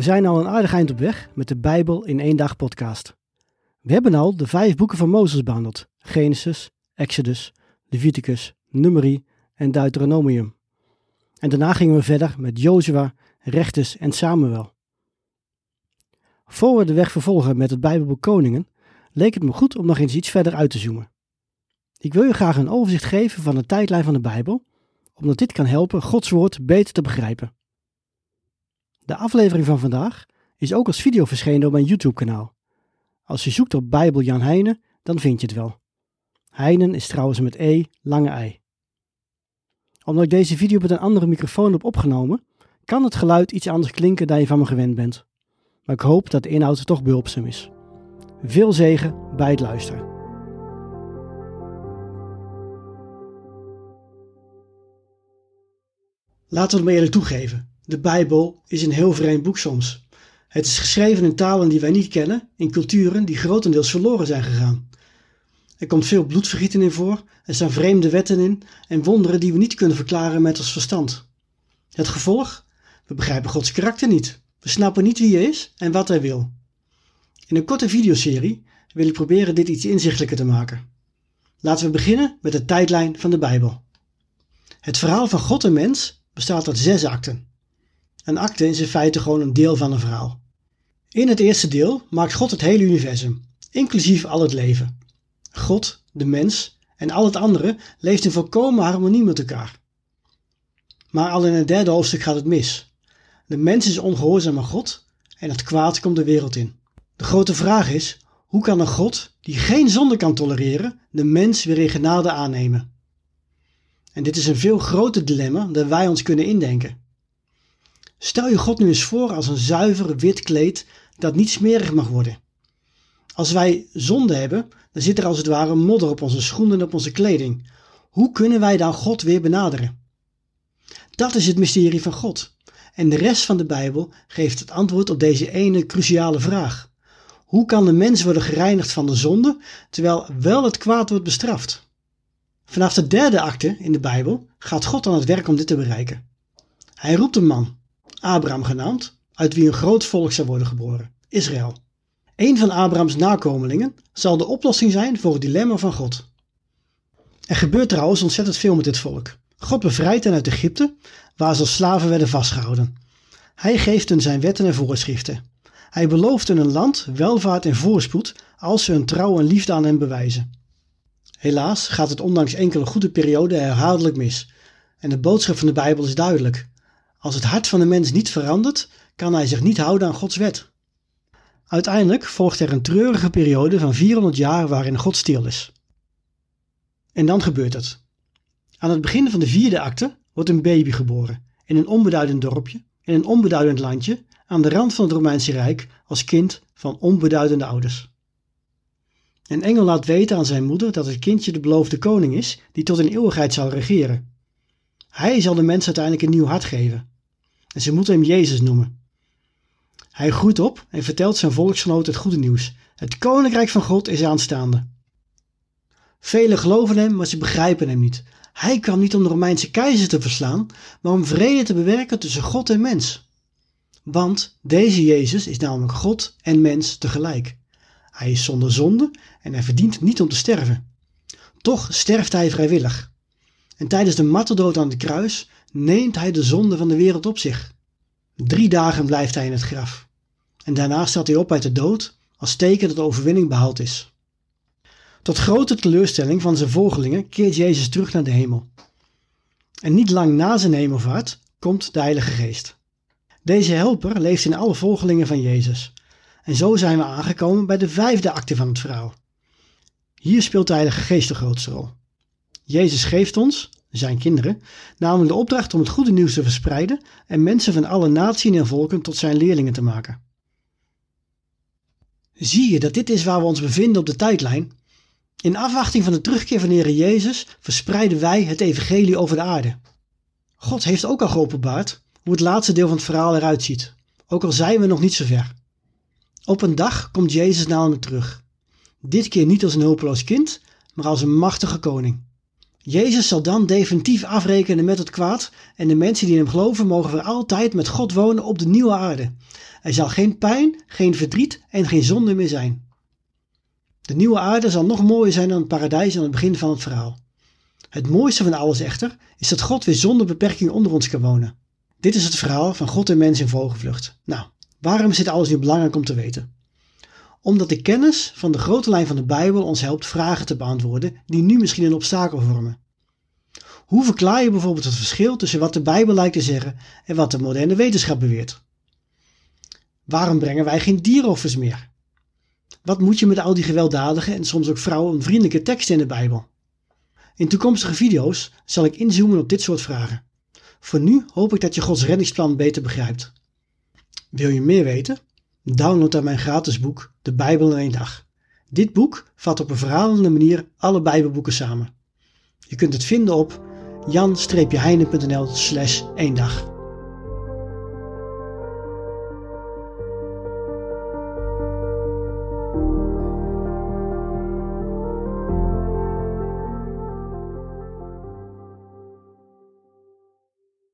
We zijn al een aardig eind op weg met de Bijbel in één dag podcast. We hebben al de vijf boeken van Mozes behandeld: Genesis, Exodus, Leviticus, Numeri en Deuteronomium. En daarna gingen we verder met Jozua, Rechtes en Samuel. Voor we de weg vervolgen met het Bijbelboek Koningen, leek het me goed om nog eens iets verder uit te zoomen. Ik wil je graag een overzicht geven van de tijdlijn van de Bijbel, omdat dit kan helpen Gods woord beter te begrijpen. De aflevering van vandaag is ook als video verschenen op mijn YouTube-kanaal. Als je zoekt op Bijbel Jan Heijnen, dan vind je het wel. Heijnen is trouwens met E, lange ei. Omdat ik deze video met een andere microfoon heb opgenomen, kan het geluid iets anders klinken dan je van me gewend bent. Maar ik hoop dat de inhoud toch behulpzaam is. Veel zegen bij het luisteren. Laten we het maar eerlijk toegeven. De Bijbel is een heel vreemd boek soms. Het is geschreven in talen die wij niet kennen, in culturen die grotendeels verloren zijn gegaan. Er komt veel bloedvergieten in voor, er staan vreemde wetten in en wonderen die we niet kunnen verklaren met ons verstand. Het gevolg? We begrijpen Gods karakter niet. We snappen niet wie hij is en wat hij wil. In een korte videoserie wil ik proberen dit iets inzichtelijker te maken. Laten we beginnen met de tijdlijn van de Bijbel. Het verhaal van God en mens bestaat uit zes akten. Een akte is in feite gewoon een deel van een verhaal. In het eerste deel maakt God het hele universum, inclusief al het leven. God, de mens en al het andere leeft in volkomen harmonie met elkaar. Maar al in het derde hoofdstuk gaat het mis. De mens is ongehoorzaam aan God en het kwaad komt de wereld in. De grote vraag is: hoe kan een God die geen zonde kan tolereren, de mens weer in genade aannemen? En dit is een veel groter dilemma dan wij ons kunnen indenken. Stel je God nu eens voor als een zuiver wit kleed dat niet smerig mag worden. Als wij zonde hebben, dan zit er als het ware modder op onze schoenen en op onze kleding. Hoe kunnen wij dan God weer benaderen? Dat is het mysterie van God. En de rest van de Bijbel geeft het antwoord op deze ene cruciale vraag. Hoe kan de mens worden gereinigd van de zonde, terwijl wel het kwaad wordt bestraft? Vanaf de derde acte in de Bijbel gaat God aan het werk om dit te bereiken. Hij roept een man, Abraham genaamd, uit wie een groot volk zou worden geboren, Israël. Een van Abrahams nakomelingen zal de oplossing zijn voor het dilemma van God. Er gebeurt trouwens ontzettend veel met dit volk. God bevrijdt hen uit Egypte, waar ze als slaven werden vastgehouden. Hij geeft hen zijn wetten en voorschriften. Hij belooft hun een land, welvaart en voorspoed als ze hun trouw en liefde aan hem bewijzen. Helaas gaat het ondanks enkele goede perioden herhaaldelijk mis. En de boodschap van de Bijbel is duidelijk. Als het hart van de mens niet verandert, kan hij zich niet houden aan Gods wet. Uiteindelijk volgt er een treurige periode van 400 jaar waarin God stil is. En dan gebeurt het. Aan het begin van de vierde acte wordt een baby geboren in een onbeduidend dorpje, in een onbeduidend landje, aan de rand van het Romeinse Rijk als kind van onbeduidende ouders. Een engel laat weten aan zijn moeder dat het kindje de beloofde koning is die tot in eeuwigheid zal regeren. Hij zal de mens uiteindelijk een nieuw hart geven. En ze moeten hem Jezus noemen. Hij groeit op en vertelt zijn volksgenoten het goede nieuws. Het koninkrijk van God is aanstaande. Velen geloven hem, maar ze begrijpen hem niet. Hij kwam niet om de Romeinse keizer te verslaan, maar om vrede te bewerken tussen God en mens. Want deze Jezus is namelijk God en mens tegelijk. Hij is zonder zonde en hij verdient niet om te sterven. Toch sterft hij vrijwillig. En tijdens de marteldood aan het kruis neemt hij de zonde van de wereld op zich. Drie dagen blijft hij in het graf. En daarna staat hij op uit de dood als teken dat de overwinning behaald is. Tot grote teleurstelling van zijn volgelingen keert Jezus terug naar de hemel. En niet lang na zijn hemelvaart komt de Heilige Geest. Deze helper leeft in alle volgelingen van Jezus. En zo zijn we aangekomen bij de vijfde acte van het verhaal. Hier speelt de Heilige Geest de grootste rol. Jezus geeft ons, zijn kinderen, namelijk de opdracht om het goede nieuws te verspreiden en mensen van alle naties en volken tot zijn leerlingen te maken. Zie je dat dit is waar we ons bevinden op de tijdlijn? In afwachting van de terugkeer van de Heer Jezus verspreiden wij het evangelie over de aarde. God heeft ook al geopenbaard hoe het laatste deel van het verhaal eruit ziet, ook al zijn we nog niet zo ver. Op een dag komt Jezus namelijk terug. Dit keer niet als een hulpeloos kind, maar als een machtige koning. Jezus zal dan definitief afrekenen met het kwaad en de mensen die in hem geloven mogen voor altijd met God wonen op de nieuwe aarde. Er zal geen pijn, geen verdriet en geen zonde meer zijn. De nieuwe aarde zal nog mooier zijn dan het paradijs aan het begin van het verhaal. Het mooiste van alles echter is dat God weer zonder beperking onder ons kan wonen. Dit is het verhaal van God en mens in vogelvlucht. Nou, waarom is dit alles nu belangrijk om te weten? Omdat de kennis van de grote lijn van de Bijbel ons helpt vragen te beantwoorden die nu misschien een obstakel vormen. Hoe verklaar je bijvoorbeeld het verschil tussen wat de Bijbel lijkt te zeggen en wat de moderne wetenschap beweert? Waarom brengen wij geen dieroffers meer? Wat moet je met al die gewelddadige en soms ook vrouwenvriendelijke teksten in de Bijbel? In toekomstige video's zal ik inzoomen op dit soort vragen. Voor nu hoop ik dat je Gods reddingsplan beter begrijpt. Wil je meer weten? Download dan mijn gratis boek De Bijbel in één dag. Dit boek vat op een verhalende manier alle Bijbelboeken samen. Je kunt het vinden op jan-heine.nl slash dag.